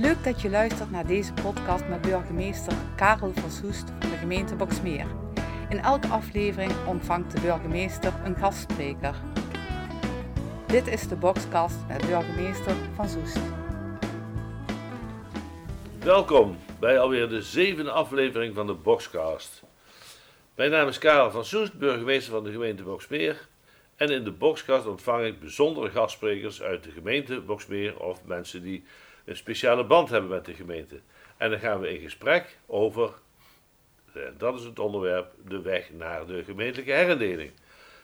Leuk dat je luistert naar deze podcast met burgemeester Karel van Soest van de gemeente Boksmeer. In elke aflevering ontvangt de burgemeester een gastspreker. Dit is de Boxcast met burgemeester van Soest. Welkom bij alweer de zevende aflevering van de Boxcast. Mijn naam is Karel van Soest, burgemeester van de gemeente Boksmeer. En in de Boxcast ontvang ik bijzondere gastsprekers uit de gemeente Boksmeer of mensen die een speciale band hebben met de gemeente. En dan gaan we in gesprek over, eh, dat is het onderwerp, de weg naar de gemeentelijke herindeling.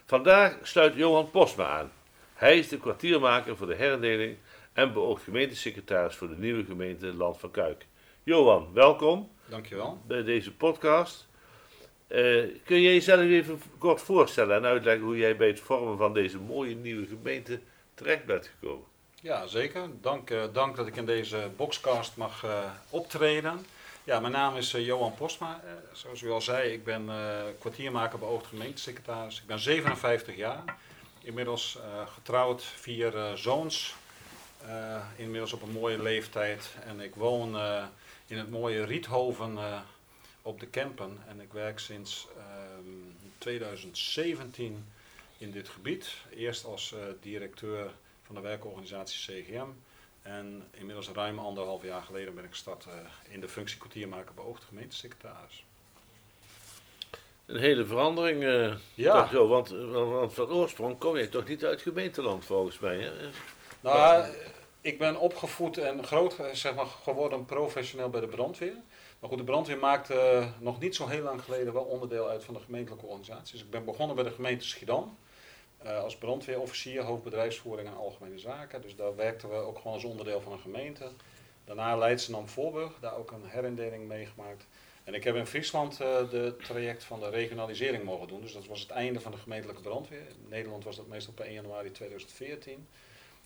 Vandaag sluit Johan Postma aan. Hij is de kwartiermaker voor de herindeling en beoogt gemeentesecretaris voor de nieuwe gemeente Land van Kuik. Johan, welkom. Dankjewel. Bij deze podcast. Uh, kun je jezelf even kort voorstellen en uitleggen hoe jij bij het vormen van deze mooie nieuwe gemeente terecht bent gekomen? Ja, zeker. Dank, uh, dank dat ik in deze boxcast mag uh, optreden. Ja, mijn naam is Johan Postma. zoals u al zei, ik ben kwartiermaker beoogd gemeentesecretaris. Ik ben 57 jaar. Inmiddels getrouwd, vier zoons. inmiddels op een mooie leeftijd. En ik woon in het mooie Riethoven op de Kempen. En ik werk sinds 2017 ehm, in dit gebied. Eerst als directeur van de werkorganisatie CGM. En inmiddels ruim anderhalf jaar geleden ben ik gestart uh, in de functie kwartiermaker beoogd gemeentesecretaris. Een hele verandering, uh, ja. Zo, want, want, van oorsprong kom je toch niet uit gemeenteland volgens mij? Hè? Nou, ik ben opgevoed en groot zeg maar, geworden professioneel bij de brandweer. Maar goed, de brandweer maakte uh, nog niet zo heel lang geleden wel onderdeel uit van de gemeentelijke organisaties. Dus ik ben begonnen bij de gemeente Schiedam. Uh, als brandweerofficier, hoofdbedrijfsvoering en algemene zaken. Dus daar werkten we ook gewoon als onderdeel van een gemeente. Daarna Leidschendam Voorburg, daar ook een herindeling meegemaakt. En ik heb in Friesland uh, de traject van de regionalisering mogen doen. Dus dat was het einde van de gemeentelijke brandweer. In Nederland was dat meestal op 1 januari 2014.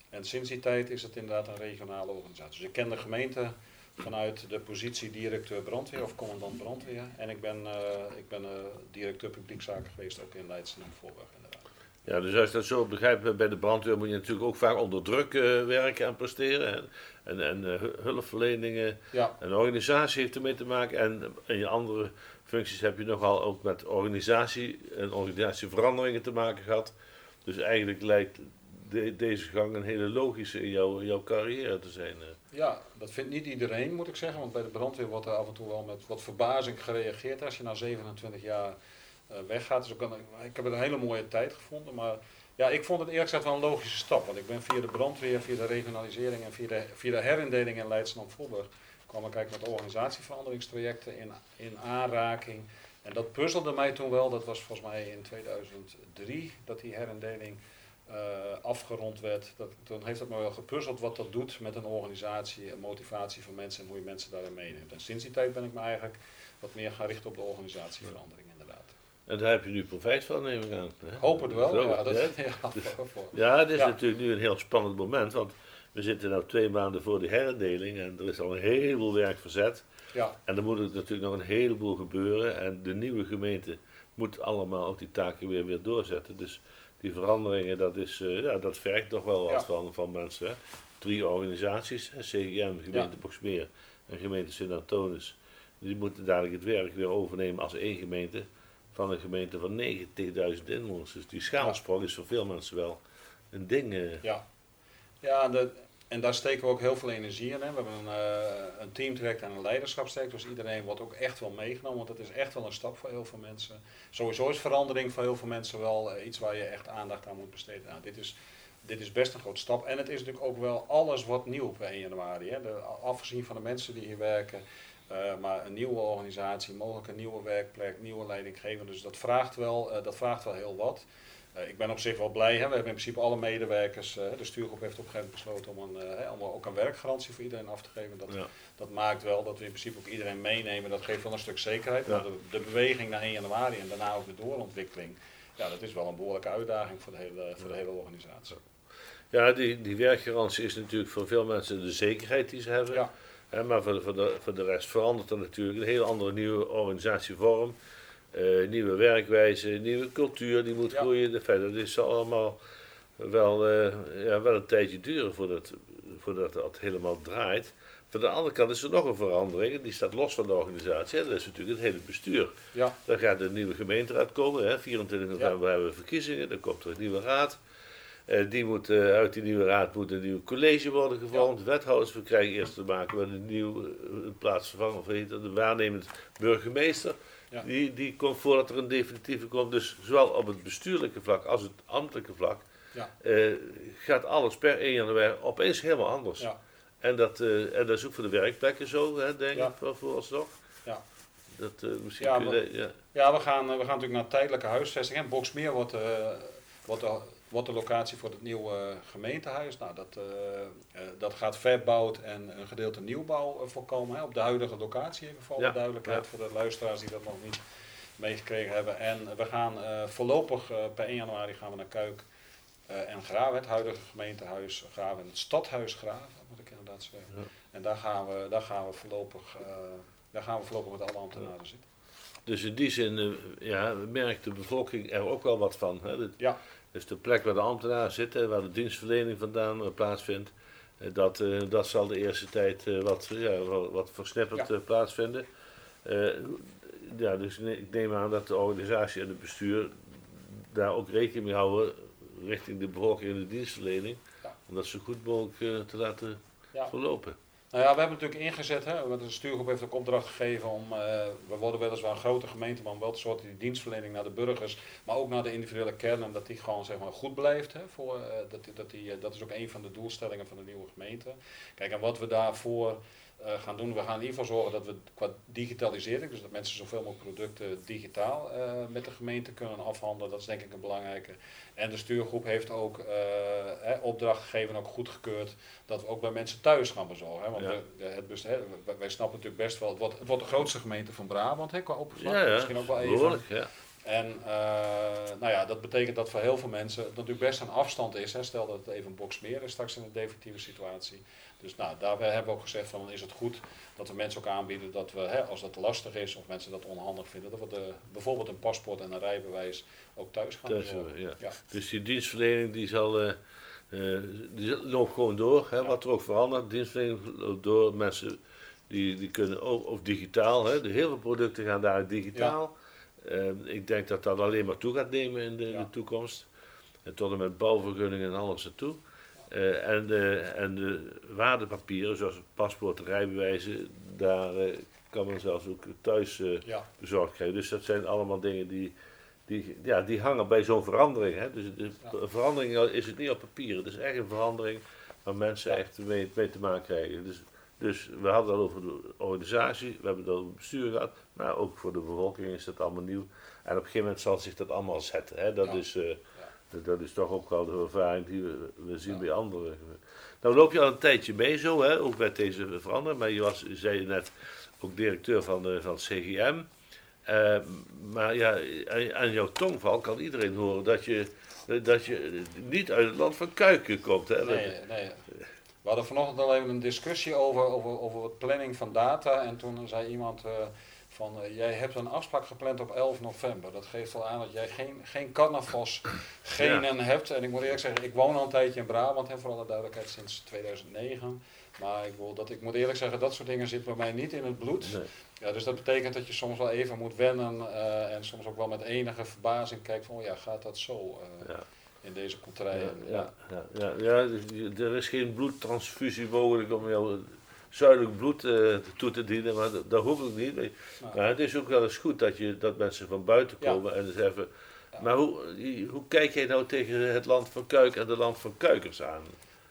En sinds die tijd is het inderdaad een regionale organisatie. Dus ik ken de gemeente vanuit de positie directeur brandweer of commandant brandweer. En ik ben, uh, ik ben directeur publiekzaken geweest ook in Leidsen en Voorburg. Ja, dus als je dat zo begrijpt, bij de brandweer moet je natuurlijk ook vaak onder druk uh, werken en presteren. En, en, en hulpverleningen ja. en organisatie heeft ermee te maken. En in je andere functies heb je nogal ook met organisatie en organisatieveranderingen te maken gehad. Dus eigenlijk lijkt de, deze gang een hele logische in jouw, jouw carrière te zijn. Ja, dat vindt niet iedereen, moet ik zeggen. Want bij de brandweer wordt er af en toe wel met wat verbazing gereageerd als je na 27 jaar weggaat. Dus ik, ik heb een hele mooie tijd gevonden. Maar ja, ik vond het eerlijk gezegd wel een logische stap. Want ik ben via de brandweer, via de regionalisering en via de, via de herindeling in Leidschendam-Voorburg kwam ik kijken met organisatieveranderingstrajecten in, in aanraking. En dat puzzelde mij toen wel. Dat was volgens mij in 2003 dat die herindeling uh, afgerond werd, dat, dan heeft dat me wel gepuzzeld wat dat doet met een organisatie en motivatie van mensen en hoe je mensen daarin meeneemt. En sinds die tijd ben ik me eigenlijk wat meer gaan richten op de organisatieverandering. En daar heb je nu profijt van, neem ik aan. Hè? Hoop het wel, ja. Dat, ja, dus, ja, het is natuurlijk nu een heel spannend moment, want we zitten nu twee maanden voor de herindeling en er is al een heleboel werk verzet. Ja. En er moet natuurlijk nog een heleboel gebeuren en de nieuwe gemeente moet allemaal ook die taken weer, weer doorzetten. Dus die veranderingen, dat, is, uh, ja, dat vergt toch wel wat van, van mensen. Hè? Drie organisaties, CGM, gemeente ja. Boksmeer en gemeente Sint-Antonis. Die moeten dadelijk het werk weer overnemen als één gemeente van een gemeente van 90.000 inwoners. Dus die schaalsprong is voor veel mensen wel een ding. Uh. Ja, ja en daar steken we ook heel veel energie in. Hè. We hebben een, uh, een en een leiderschapstraject. Dus iedereen wordt ook echt wel meegenomen. Want dat is echt wel een stap voor heel veel mensen. Sowieso is verandering voor heel veel mensen wel uh, iets waar je echt aandacht aan moet besteden. Nou, dit, is, dit is best een grote stap. En het is natuurlijk ook wel alles wat nieuw op 1 januari. Hè. Afgezien van de mensen die hier werken. Uh, maar een nieuwe organisatie, mogelijk een nieuwe werkplek, nieuwe leidinggever. Dus dat vraagt wel, dat vraagt wel heel wat. Uh, ik ben op zich wel blij. Hè. We hebben in principe alle medewerkers. De stuurgroep heeft op een gegeven moment besloten om, een, om ook een werkgarantie voor iedereen af te geven. Dat, ja. dat maakt wel dat we in principe ook iedereen meenemen. Dat geeft wel een stuk zekerheid. Ja. De, de, beweging naar 1 januari en daarna ook de doorontwikkeling. Ja, dat is wel een behoorlijke uitdaging voor de hele, voor de hele organisatie. Ja, die, die werkgarantie is natuurlijk voor veel mensen de zekerheid die ze hebben. Ja. Maar voor de, voor, de, voor de rest verandert er natuurlijk een heel andere nieuwe organisatievorm. Uh, nieuwe werkwijze, nieuwe cultuur die moet ja. groeien. Verder, dat is allemaal wel, uh, ja, wel een tijdje duren voordat, voordat het helemaal draait. Van de andere kant is er nog een verandering, die staat los van de organisatie. Dat is natuurlijk het hele bestuur. Ja, Dan gaat de nieuwe gemeenteraad komen. Hè. 24 november hebben we verkiezingen, dan komt er een nieuwe raad. Eh, die moet, eh, uit die nieuwe raad moet een nieuw college worden gevormd. Wethouders, we krijgen eerst te maken met een nieuw eh, plaatsvervanger, of heet dat, de waarnemend burgemeester. Ja. Die, die komt voordat er een definitieve komt. Dus zowel op het bestuurlijke vlak als het ambtelijke vlak ja, gaat alles per 1 januari opeens helemaal anders. ja. En, dat, eh, en dat is ook voor de werkplekken zo, hè, denk ik, wel vooralsnog. Ja. Dat, misschien Ja, dat- ja. We gaan, we gaan natuurlijk naar tijdelijke huisvesting. En Boksmeer wordt, wordt, wordt de locatie voor het nieuwe eh, gemeentehuis. Nou, dat, eh, eh, dat gaat verbouwd en een gedeelte nieuwbouw eh, voorkomen. Hè, op de huidige locatie, even voor Ja, de duidelijkheid ja. voor de luisteraars die dat nog niet meegekregen hebben. En we gaan voorlopig per 1 januari gaan we naar Kuik en Graven, het huidige gemeentehuis Graven en het stadhuis Graven, moet ik inderdaad zeggen. Ja. En daar gaan we, daar gaan we voorlopig, daar gaan we voorlopig met alle ambtenaren zitten. Dus in die zin ja, merkt de bevolking er ook wel wat van. Hè. Dat- Ja. Dus de plek waar de ambtenaren zitten, waar de dienstverlening vandaan eh, plaatsvindt, eh, dat, eh, dat zal de eerste tijd wat, ja, wat, versnipperd Ja. plaatsvinden. Ja, dus ik ne- ik neem aan dat de organisatie en het bestuur daar ook rekening mee houden richting de bevolking en de dienstverlening. Ja. Om dat zo goed mogelijk te laten verlopen. Nou ja, we hebben natuurlijk ingezet, hè, de stuurgroep heeft ook opdracht gegeven om, eh, we worden weliswaar een grote gemeente, maar om wel te zorgen die dienstverlening naar de burgers, maar ook naar de individuele kernen, dat die gewoon zeg maar goed blijft. Hè, voor, eh, dat, die- dat, die, eh, dat is ook een van de doelstellingen van de nieuwe gemeente. Kijk, en wat we daarvoor eh, gaan doen, we gaan in ieder geval zorgen dat we qua digitalisering, dus dat mensen zoveel mogelijk producten digitaal eh, met de gemeente kunnen afhandelen, dat is denk ik een belangrijke. En de stuurgroep heeft ook eh, hè, opdracht gegeven en ook goedgekeurd dat we ook bij mensen thuis gaan bezorgen. Hè? Want Ja. we- de- het, best- hè, wij- wij snappen natuurlijk best wel, het wordt, het wordt de grootste gemeente van Brabant hè, qua oppervlakte. Ja, ja, Misschien ook wel even. behoorlijk, ja. En eh, nou ja, dat betekent dat voor heel veel mensen het natuurlijk best een afstand is. Hè. Stel dat het even een box meer is straks in een definitieve situatie. Dus nou, daarbij hebben we ook gezegd van dan is het goed dat we mensen ook aanbieden dat we, hè, als dat lastig is of mensen dat onhandig vinden, dat we de, bijvoorbeeld een paspoort en een rijbewijs ook thuis gaan Thuis bezorgen. hebben, ja. Ja. Dus die dienstverlening die zal, eh, eh, die loopt gewoon door. Hè, Ja. Wat er ook verandert, dienstverlening loopt door. Mensen die, die kunnen ook, of digitaal, hè, de heel veel producten gaan daar digitaal. Ik denk dat dat alleen maar toe gaat nemen in de, Ja. de toekomst. En tot en met bouwvergunningen en alles ertoe. Eh, en, de, en de waardepapieren, zoals paspoort, rijbewijzen, daar eh, kan men zelfs ook thuis eh, Ja. bezorgd krijgen. Dus dat zijn allemaal dingen die, die, ja, die hangen bij zo'n verandering. Hè. Dus de Ja. verandering is het niet op papier, het is echt een verandering waar mensen Ja. echt mee, mee te maken krijgen. Dus, dus we hadden het over de organisatie, we hebben het over het bestuur gehad, maar ook voor de bevolking is dat allemaal nieuw. En op een gegeven moment zal zich dat allemaal zetten. Hè. Dat, Ja. is, eh, dat, dat is toch ook wel de ervaring die we, we zien Ja. bij anderen. Nou loop je al een tijdje mee zo, hè, ook met deze verandering, maar je was, je zei net, ook directeur van, de, van het CGM. Eh, maar ja, aan, aan jouw tongval kan iedereen horen dat je, dat je niet uit het land van Kuiken komt. Hè? Nee, nee. We hadden vanochtend al even een discussie over, over, over het planning van data. En toen zei iemand eh, van, eh, jij hebt een afspraak gepland op 11 november. Dat geeft al aan dat jij geen, geen carnavals genen hebt. En ik moet eerlijk zeggen, ik woon al een tijdje in Brabant, hè, voor alle duidelijkheid, sinds 2009. Maar ik, wil dat, ik moet eerlijk zeggen, dat soort dingen zitten bij mij niet in het bloed. Nee. Ja, dus dat betekent dat je soms wel even moet wennen eh, en soms ook wel met enige verbazing kijkt van, oh ja, gaat dat zo Ja. In deze contraille? Ja, ja, ja, ja, ja, dus er is geen bloedtransfusie mogelijk om jou zuidelijk bloed eh, toe te dienen, maar dat, dat hoeft ook niet. Maar, Nou, maar het is ook wel eens goed dat, je, dat mensen van buiten komen en. Ja. Maar hoe, hoe kijk jij nou tegen het land van Kuik en het land van Kuikers aan?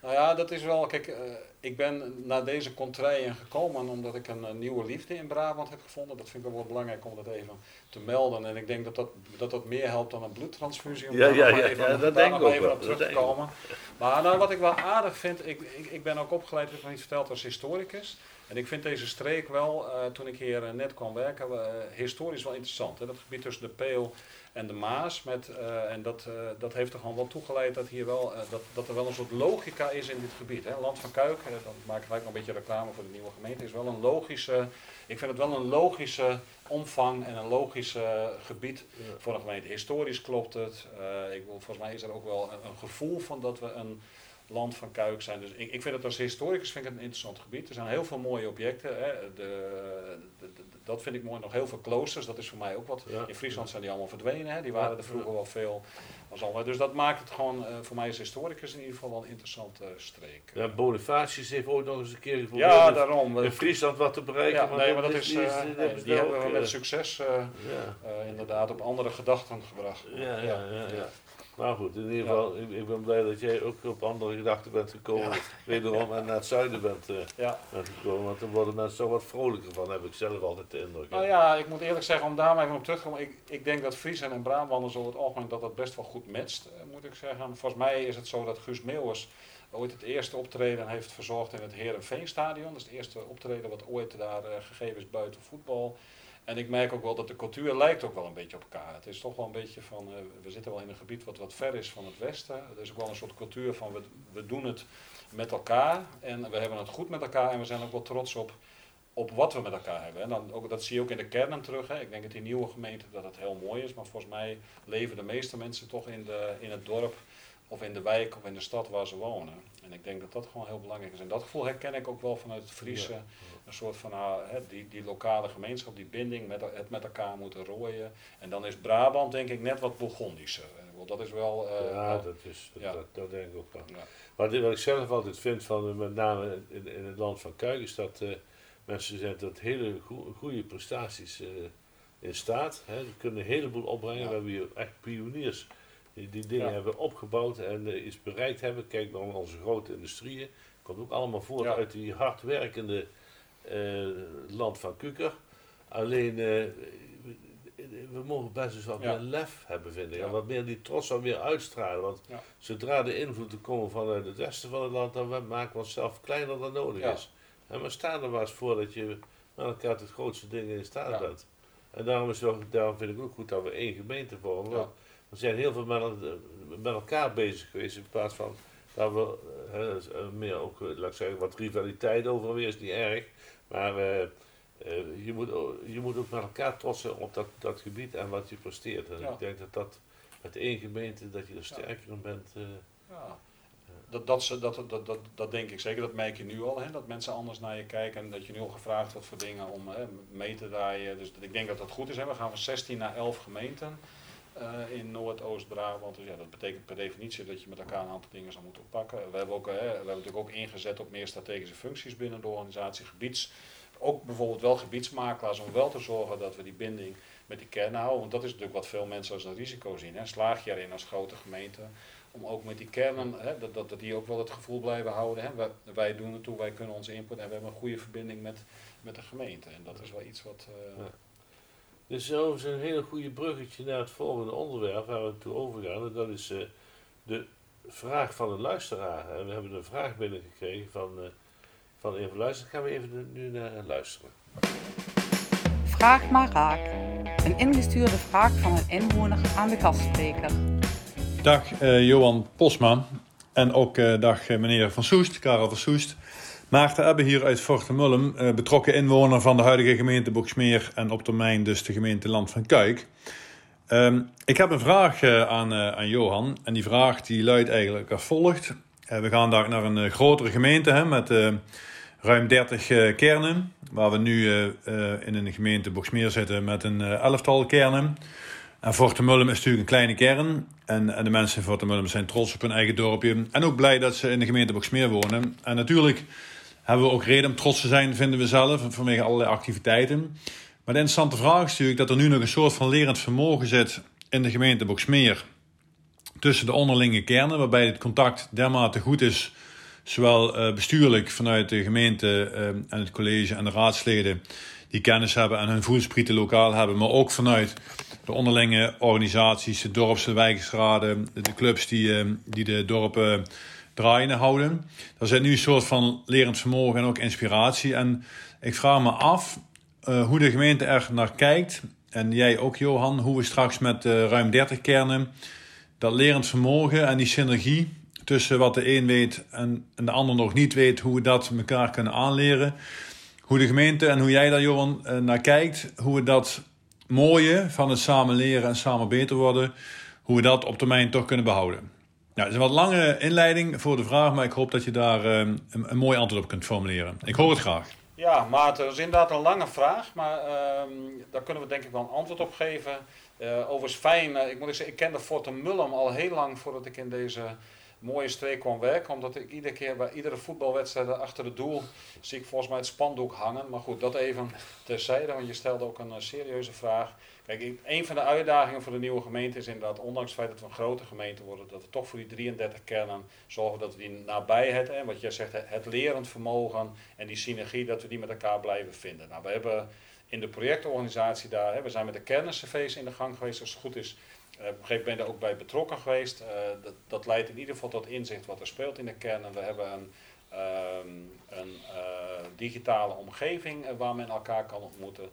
Nou ja, dat is wel. Kijk, eh, ik ben naar deze contraien gekomen omdat ik een, eh, nieuwe liefde in Brabant heb gevonden. Dat vind ik wel belangrijk om dat even te melden. En ik denk dat dat, dat, dat meer helpt dan een bloedtransfusie. Om Ja, daar ja, ja, even, ja, dat denk ik ook even wel, op terug te komen. Maar nou, wat ik wel aardig vind, ik, ik, ik ben ook opgeleid, heb ik nog niet verteld, als historicus. En ik vind deze streek wel, eh, toen ik hier eh, net kwam werken, eh, historisch wel interessant. Hè? Dat gebied tussen de Peel en de Maas. Met, en dat, dat heeft er gewoon wel toegeleid dat, hier wel, dat, dat er wel een soort logica is in dit gebied. Hè? Land van Kuik, eh, dan maak ik gelijk nog een beetje reclame voor de nieuwe gemeente, is wel een logische, ik vind het wel een logische omvang en een logisch gebied voor een gemeente. Historisch klopt het. Ik wil, volgens mij is er ook wel een, een gevoel van dat we een land van Kuik zijn. Dus ik, ik vind het als historicus vind ik het een interessant gebied. Er zijn heel veel mooie objecten. Hè. De, de, dat vind ik mooi. Nog heel veel kloosters, dat is voor mij ook wat. In Friesland zijn die allemaal verdwenen. Hè. Die waren er vroeger wel veel. Dus dat maakt het gewoon uh, voor mij als historicus in ieder geval wel een interessante uh, streek. Ja, Bonifatius heeft ooit nog eens een keer geprobeerd ja, daarom. in Friesland wat te bereiken. Ja, maar nee, maar dat is, uh, nee, die hebben we met succes inderdaad op andere gedachten gebracht. ja, ja. ja. Nou goed, in ieder geval, ik, ik, ben blij dat jij ook op andere gedachten bent gekomen. Wederom en naar het zuiden bent, uh, bent gekomen. Want dan worden mensen toch wat vrolijker van, heb ik zelf altijd de indruk. Nou ja, ik moet eerlijk zeggen, om daar maar even op terug te komen. Ik, ik denk dat Friesen en Brabanders over het algemeen dat dat best wel goed matcht, uh, moet ik zeggen. Volgens mij is het zo dat Guus Meeuwers ooit het eerste optreden heeft verzorgd in het Herenveenstadion. Dat is het eerste optreden wat ooit daar uh, gegeven is buiten voetbal. En ik merk ook wel dat de cultuur lijkt ook wel een beetje op elkaar. Het is toch wel een beetje van, uh, we zitten wel in een gebied wat wat ver is van het westen. Er is ook wel een soort cultuur van, we, we doen het met elkaar en we hebben het goed met elkaar en we zijn ook wel trots op, op wat we met elkaar hebben. En dan ook, dat zie je ook in de kernen terug. Hè. Ik denk dat die nieuwe gemeente dat het heel mooi is, maar volgens mij leven de meeste mensen toch in, de, in het dorp of in de wijk of in de stad waar ze wonen. En ik denk dat dat gewoon heel belangrijk is. En dat gevoel herken ik ook wel vanuit het Friese. Een soort van nou, die, die lokale gemeenschap, die binding, met, het met elkaar moeten rooien. En dan is Brabant denk ik net wat Bourgondischer. Dat is wel... Uh, ja, dat, is, dat, dat, denk ik ook wel. Maar dit, wat ik zelf altijd vind, van, met name in, in het land van Kuik, is dat uh, mensen zijn tot hele goede prestaties uh, in staat. Hè. Die kunnen een heleboel opbrengen. We hebben hier echt pioniers die, die dingen hebben opgebouwd en uh, iets bereikt hebben. Kijk naar onze grote industrieën. Komt ook allemaal voort uit die hardwerkende uh, land van Kuker. Alleen, uh, we, mogen best eens wat meer lef hebben, vind ik. En wat meer die trots wat meer uitstralen. Want zodra de invloeden komen vanuit het westen van het land, dan maken we onszelf kleiner dan nodig is. En we staan er maar eens voor dat je met elkaar het grootste dingen in staat bent. En daarom, is het ook, daarom vind ik ook goed dat we één gemeente vormen. We zijn heel veel met, elkaar bezig geweest in plaats van dat we uh, meer ook, eh, laat ik zeggen, wat rivaliteit over weer is niet erg. Maar uh, uh, je, moet, je moet ook met elkaar trots zijn op dat, dat gebied en wat je presteert. En ik denk dat dat met één gemeente dat je er sterker in bent. ja. Dat, dat, dat, dat, dat, dat denk ik zeker, dat merk je nu al, hè, dat mensen anders naar je kijken en dat je nu al gevraagd wordt voor dingen om hè, mee te draaien. Dus ik denk dat dat goed is. Hè. We gaan van 16 naar 11 gemeenten. Uh, in Noordoost-Brabant. Dus ja, dat betekent per definitie dat je met elkaar een aantal dingen zou moeten oppakken. We hebben, ook, uh, we hebben natuurlijk ook ingezet op meer strategische functies binnen de organisatie, gebieds. Ook bijvoorbeeld wel gebiedsmakelaars om wel te zorgen dat we die binding met die kernen houden. Want dat is natuurlijk wat veel mensen als een risico zien. Hè. Slaag je erin als grote gemeente om ook met die kernen, hè, dat, dat, die ook wel het gevoel blijven houden. Hè. Wij, wij doen het toe, wij kunnen onze input en we hebben een goede verbinding met, met de gemeente. En dat is wel iets wat... Ja. Dus zo is een hele goede bruggetje naar het volgende onderwerp waar we toe overgaan. En dat is uh, de vraag van een luisteraar. En we hebben een vraag binnengekregen van, uh, van een van luisteraars. Gaan we even nu naar luisteren. Vraag maar raak. Een ingestuurde vraag van een inwoner aan de gastspreker. Dag uh, Johan Posma. En ook dag meneer Van Soest, Karel van Soest. Maarten Ebbe hier uit Fortemulm, eh, betrokken inwoner van de huidige gemeente Boksmeer en op termijn dus de gemeente Land van Kuik. Ehm, ik heb een vraag uh, aan, uh, aan Johan en die vraag die luidt eigenlijk als volgt. we gaan daar naar een grotere gemeente hè, met ruim 30 kernen, waar we nu in een gemeente Boksmeer zitten met een elftal kernen. En Fortemulm is natuurlijk een kleine kern. En, en de mensen in Fortemulm zijn trots op hun eigen dorpje. En ook blij dat ze in de gemeente Boksmeer wonen. En natuurlijk hebben we ook reden om trots te zijn, vinden we zelf, vanwege allerlei activiteiten. Maar de interessante vraag is natuurlijk dat er nu nog een soort van lerend vermogen zit in de gemeente Boksmeer. Tussen de onderlinge kernen, waarbij het contact dermate goed is, zowel eh, bestuurlijk vanuit de gemeente eh, en het college en de raadsleden, die kennis hebben en hun voelsprieten lokaal hebben, maar ook vanuit de onderlinge organisaties, de dorps- wijkensraden, de clubs die, eh, die de dorpen draaiende houden. Er zit nu een soort van lerend vermogen en ook inspiratie. En ik vraag me af uh, hoe de gemeente er naar kijkt. En jij ook, Johan, hoe we straks met uh, ruim 30 kernen dat lerend vermogen en die synergie tussen wat de een weet en, en de ander nog niet weet, hoe we dat elkaar kunnen aanleren. Hoe de gemeente en hoe jij daar, Johan, uh, naar kijkt. Hoe we dat mooie van het samen leren en samen beter worden, hoe we dat op termijn toch kunnen behouden. Nou, het is een wat lange inleiding voor de vraag, maar ik hoop dat je daar ehm, een, mooi antwoord op kunt formuleren. Ik hoor het graag. Ja, Maarten, dat is inderdaad een lange vraag, maar ehm, daar kunnen we denk ik wel een antwoord op geven. Uh, overigens fijn, uh, ik moet zeggen, ik kende Forte Mullum al heel lang voordat ik in deze mooie streek kwam werken. Omdat ik iedere keer bij iedere voetbalwedstrijd achter het doel zie ik volgens mij het spandoek hangen. Maar goed, dat even terzijde, want je stelde ook een uh, serieuze vraag. Kijk, een van de uitdagingen voor de nieuwe gemeente is inderdaad, ondanks het feit dat we een grote gemeente worden, dat we toch voor die 33 kernen zorgen dat we die nabijheid, en wat jij zegt, het lerend vermogen en die synergie, dat we die met elkaar blijven vinden. Nou, we hebben in de projectorganisatie daar, hè, we zijn met de kenniscv's in de gang geweest, als het goed is. Uh, op een gegeven moment ben ik ook bij betrokken geweest. Uh, dat, dat, leidt in ieder geval tot inzicht wat er speelt in de kern. En we hebben een, um, een uh, digitale omgeving waar men elkaar kan ontmoeten.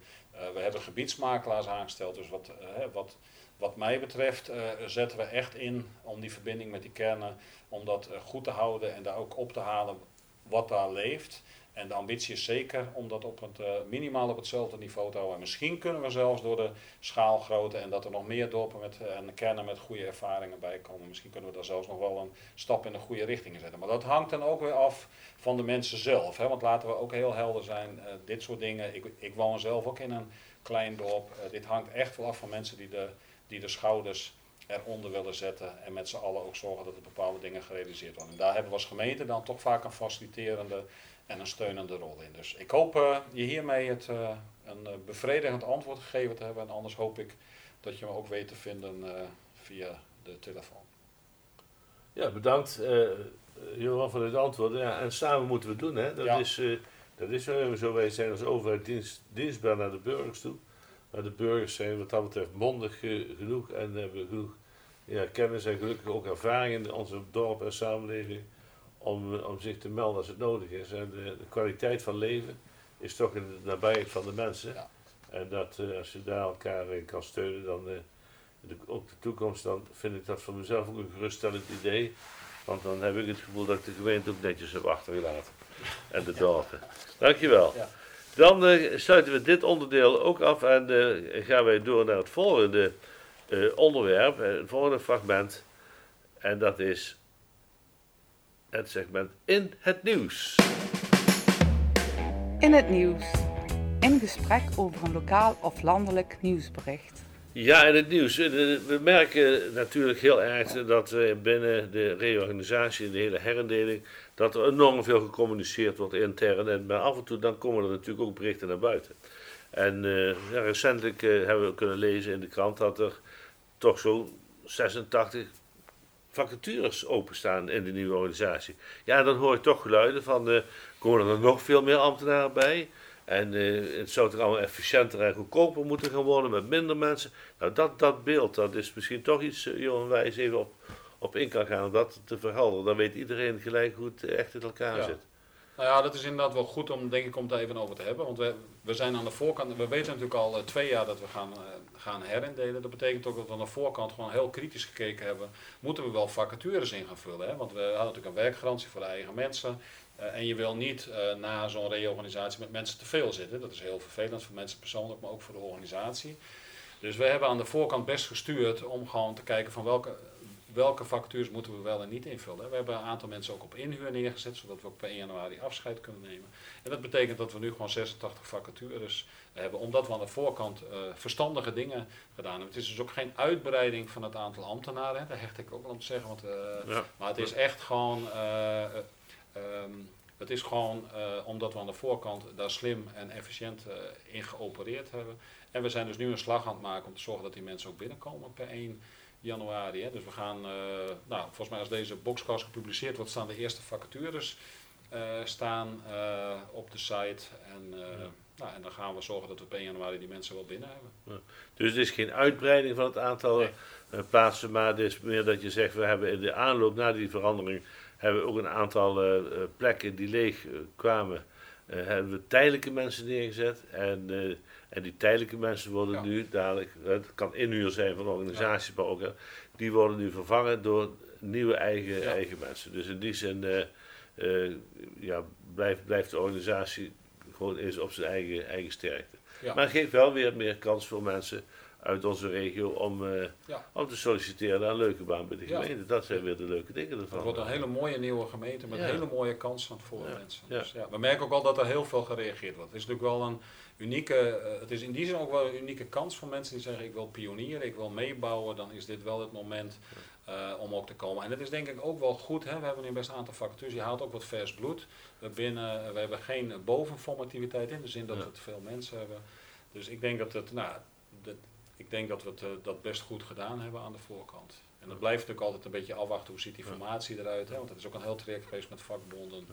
we hebben gebiedsmakelaars aangesteld. Dus wat, wat, wat mij betreft zetten we echt in om die verbinding met die kernen, om dat goed te houden en daar ook op te halen wat daar leeft. En de ambitie is zeker om dat op het, uh, minimaal op hetzelfde niveau te houden. En misschien kunnen we zelfs door de schaalgrootte en dat er nog meer dorpen met, uh, en kernen met goede ervaringen bij komen. Misschien kunnen we daar zelfs nog wel een stap in de goede richting zetten. Maar dat hangt dan ook weer af van de mensen zelf. Hè? Want laten we ook heel helder zijn, uh, dit soort dingen. Ik, ik woon zelf ook in een klein dorp. dit hangt echt wel af van mensen die de, die de schouders eronder willen zetten en met z'n allen ook zorgen dat er bepaalde dingen gerealiseerd worden. En daar hebben we als gemeente dan toch vaak een faciliterende en een steunende rol in. Dus ik hoop uh, je hiermee het, uh, een uh, bevredigend antwoord gegeven te hebben. En anders hoop ik dat je me ook weet te vinden via de telefoon. Ja, bedankt Johan voor het antwoord. Ja, en samen moeten we het doen. Hè? Dat, ja. is, dat is zo. Wij zijn als overheid dienst, dienstbaar naar de burgers toe. Maar de burgers zijn wat dat betreft mondig genoeg en hebben genoeg ja, kennis en gelukkig ook ervaring in onze dorp en samenleving om, om zich te melden als het nodig is. En de, de kwaliteit van leven is toch in de nabijheid van de mensen. Ja. En dat uh, als je daar elkaar in kan steunen, dan uh, de, ook de toekomst, dan vind ik dat voor mezelf ook een geruststellend idee. Want dan heb ik het gevoel dat ik de gemeente ook netjes heb achtergelaten. En de dorpen. Dankjewel. Ja. Dan uh, sluiten we dit onderdeel ook af en gaan wij door naar het volgende onderwerp, het volgende fragment. En dat is het segment In het Nieuws. In het Nieuws. In gesprek over een lokaal of landelijk nieuwsbericht. Ja, in het nieuws. We merken natuurlijk heel erg dat binnen de reorganisatie, de hele herindeling, dat er enorm veel gecommuniceerd wordt intern. En maar af en toe dan komen er natuurlijk ook berichten naar buiten. En uh, ja, recentelijk uh, hebben we kunnen lezen in de krant dat er toch zo'n 86 vacatures openstaan in de nieuwe organisatie. Ja, dan hoor je toch geluiden van, uh, komen er nog veel meer ambtenaren bij? En uh, het zou toch allemaal efficiënter en goedkoper moeten gaan worden met minder mensen. Nou, dat, dat beeld, dat is misschien toch iets, uh, Johan Wijs, even op, op in kan gaan om dat te verhelderen. Dan weet iedereen gelijk hoe het echt in elkaar ja. zit. Nou ja, dat is inderdaad wel goed om, denk ik, om het even over te hebben. Want we, we zijn aan de voorkant, we weten natuurlijk al uh, twee jaar dat we gaan, uh, gaan herindelen. Dat betekent ook dat we aan de voorkant gewoon heel kritisch gekeken hebben. Moeten we wel vacatures in gaan vullen? Hè? Want we hadden natuurlijk een werkgarantie voor de eigen mensen. Uh, en je wil niet na zo'n reorganisatie met mensen te veel zitten. Dat is heel vervelend voor mensen persoonlijk, maar ook voor de organisatie. Dus we hebben aan de voorkant best gestuurd om gewoon te kijken van welke welke vacatures moeten we wel en niet invullen. We hebben een aantal mensen ook op inhuur neergezet, zodat we ook per 1 januari afscheid kunnen nemen. En dat betekent dat we nu gewoon 86 vacatures hebben, omdat we aan de voorkant uh, verstandige dingen gedaan hebben. Het is dus ook geen uitbreiding van het aantal ambtenaren, hè. daar hecht ik ook wel om te zeggen. Want, uh, ja. Maar het is echt gewoon... Uh, um, het is gewoon omdat we aan de voorkant daar slim en efficiënt in geopereerd hebben. En we zijn dus nu een slag aan het maken om te zorgen dat die mensen ook binnenkomen per 1 januari. Hè. Dus we gaan, uh, nou, volgens mij als deze boxcast gepubliceerd wordt, staan de eerste vacatures uh, staan uh, op de site. En, ja. nou, en dan gaan we zorgen dat we op 1 januari die mensen wel binnen hebben. Ja. Dus het is geen uitbreiding van het aantal nee. plaatsen, maar het is meer dat je zegt, we hebben in de aanloop naar die verandering, hebben we ook een aantal plekken die leeg kwamen, hebben we tijdelijke mensen neergezet. En en die tijdelijke mensen worden ja. nu dadelijk, het kan inhuur zijn van organisaties, ja. maar ook, die worden nu vervangen door nieuwe eigen, ja. eigen mensen. Dus in die zin uh, uh, ja, blijft, blijft de organisatie gewoon eens op zijn eigen, eigen sterkte. Maar geeft wel weer meer kans voor mensen uit onze regio om, eh, om te solliciteren naar een leuke baan bij de gemeente. Dat zijn weer de leuke dingen Het ervan. wordt een hele mooie nieuwe gemeente met hele mooie kansen voor mensen. Dus ja, we merken ook wel dat er heel veel gereageerd wordt. Het is natuurlijk wel een unieke, eh, het is in die zin ook wel een unieke kans voor mensen die zeggen ik wil pionieren, ik wil meebouwen, dan is dit wel het moment eh, om ook te komen. En het is denk ik ook wel goed, hè? we hebben nu best een aantal vacatures, je haalt ook wat vers bloed. We, binnen, we hebben geen bovenformativiteit in de zin dat we te veel mensen hebben. Dus ik denk dat, het, nou, dat, ik denk dat we het, eh, dat best goed gedaan hebben aan de voorkant. En dat blijft natuurlijk altijd een beetje afwachten hoe ziet die formatie eruit. Hè? Want het is ook een heel traject geweest met vakbonden.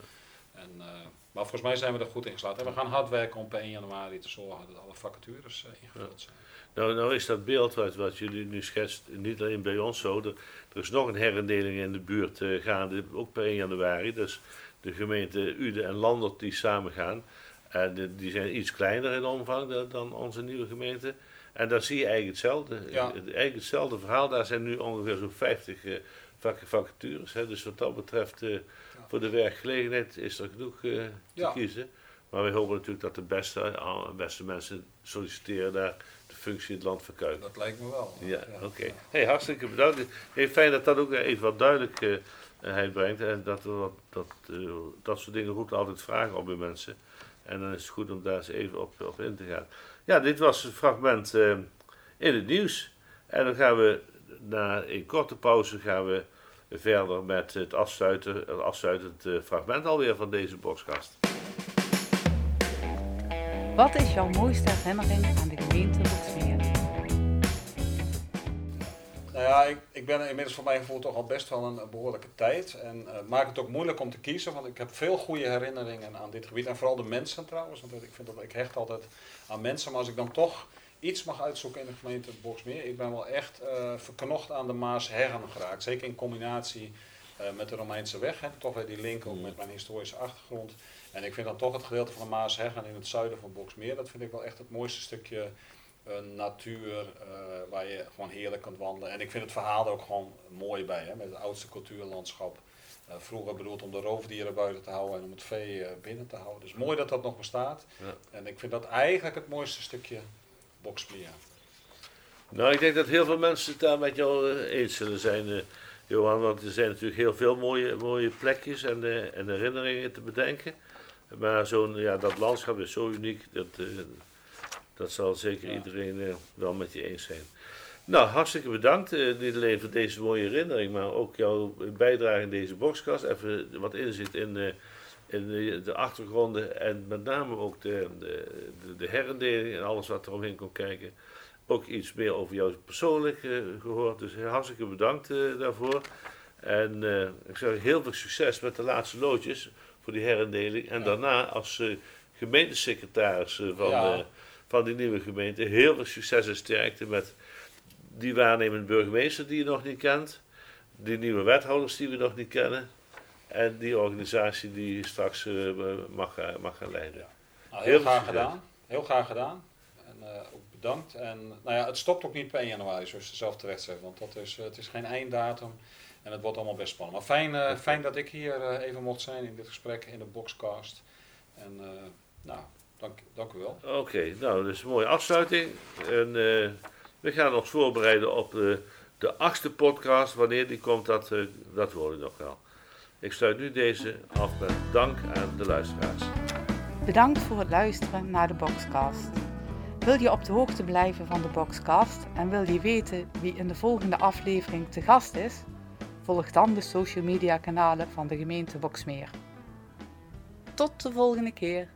En, eh, maar volgens mij zijn we er goed in geslaagd. En we gaan hard werken om per 1 januari te zorgen dat alle vacatures eh, ingevuld zijn. Nou, nou is dat beeld wat, wat jullie nu schetst niet alleen bij ons zo. Er, er is nog een herindeling in de buurt eh, gaande, ook per 1 januari. Dus de gemeente Uden en Landert die samen gaan. De- die zijn iets kleiner in omvang dan, dan onze nieuwe gemeente. En daar zie je eigenlijk hetzelfde. Ja. Eigenlijk hetzelfde verhaal. Daar zijn nu ongeveer zo'n 50 eh, vak- vacatures. Hè. Dus wat dat betreft, eh, voor de werkgelegenheid is er genoeg eh, te Ja. kiezen. Maar wij hopen natuurlijk dat de beste, eh, beste mensen solliciteren naar de functie in het land verkuiken. Dat lijkt me wel. Ja, oké. Hey, hartstikke bedankt. Hey, fijn dat dat ook even wat duidelijkheid brengt. En dat dat, eh, dat soort dingen roepen altijd vragen op bij mensen. En dan is het goed om daar eens even op, op in te gaan. Ja, dit was een fragment eh, in het nieuws. En dan gaan we na een korte pauze gaan we verder met het afsluiten, het afsluitend eh, fragment alweer van deze boxkast. Wat is jouw mooiste herinnering aan de gemeente? Nou ja, ik, ik ben inmiddels voor mijn gevoel toch al best wel een, behoorlijke tijd. En eh maak het ook moeilijk om te kiezen, want ik heb veel goede herinneringen aan dit gebied. En vooral de mensen trouwens, want ik, vind dat, ik hecht altijd aan mensen. Maar als ik dan toch iets mag uitzoeken in de gemeente Boksmeer, ik ben wel echt eh verknocht aan de Maas Herren geraakt. Zeker in combinatie eh, met de Romeinse weg. Hè. Toch weer die link ook met mijn historische achtergrond. En ik vind dan toch het gedeelte van de Maas Herren in het zuiden van Boksmeer, dat vind ik wel echt het mooiste stukje eh, natuur waar je gewoon heerlijk kunt wandelen. En ik vind het verhaal er ook gewoon mooi bij, hè, met het oudste cultuurlandschap. Vroeger bedoeld om de roofdieren buiten te houden en om het vee binnen te houden. Dus mooi dat dat nog bestaat. Ja. En ik vind dat eigenlijk het mooiste stukje Nou, ik denk dat heel veel mensen het daar met jou eh, eens zullen zijn, eh, Johan. Want er zijn natuurlijk heel veel mooie, mooie plekjes en, eh, en herinneringen te bedenken. Maar zo'n, ja, dat landschap is zo uniek, dat, dat zal zeker Ja. iedereen wel met je eens zijn. Nou, hartstikke bedankt. niet alleen voor deze mooie herinnering, maar ook jouw bijdrage in deze boxkast. Even wat inzicht in, in de, de achtergronden en met name ook de, de, de, de herindeling en alles wat er omheen kon kijken ook iets meer over jou persoonlijk eh, gehoord. Dus hartstikke bedankt eh, daarvoor. En eh, ik zeg heel veel succes met de laatste loodjes voor die herindeling. En Ja. daarna als gemeentesecretaris van, Ja. van die nieuwe gemeente. Heel veel succes en sterkte met die waarnemend burgemeester die je nog niet kent. Die nieuwe wethouders die we nog niet kennen. En die organisatie die straks eh, mag, gaan- mag gaan leiden. Nou, Heel heel veel graag succes. gedaan. Heel graag gedaan. En eh, ook bedankt. En nou ja, het stopt ook niet per 1 januari, zoals je zelf terecht zegt. Want dat is, eh, het is geen einddatum. En het wordt allemaal best spannend. Maar fijn, eh, fijn dat ik hier eh, even mocht zijn in dit gesprek in de Boxcast. En eh, nou, dank, dank u wel. Oké, nou, dat is een mooie afsluiting. En eh, we gaan ons voorbereiden op eh, de achtste podcast. Wanneer die komt, dat, eh, dat hoor ik nog wel. Ik sluit nu deze af met dank aan de luisteraars. Bedankt voor het luisteren naar de Boxcast. Wil je op de hoogte blijven van de Boxcast en wil je weten wie in de volgende aflevering te gast is? Volg dan de social media kanalen van de gemeente Boksmeer. Tot de volgende keer.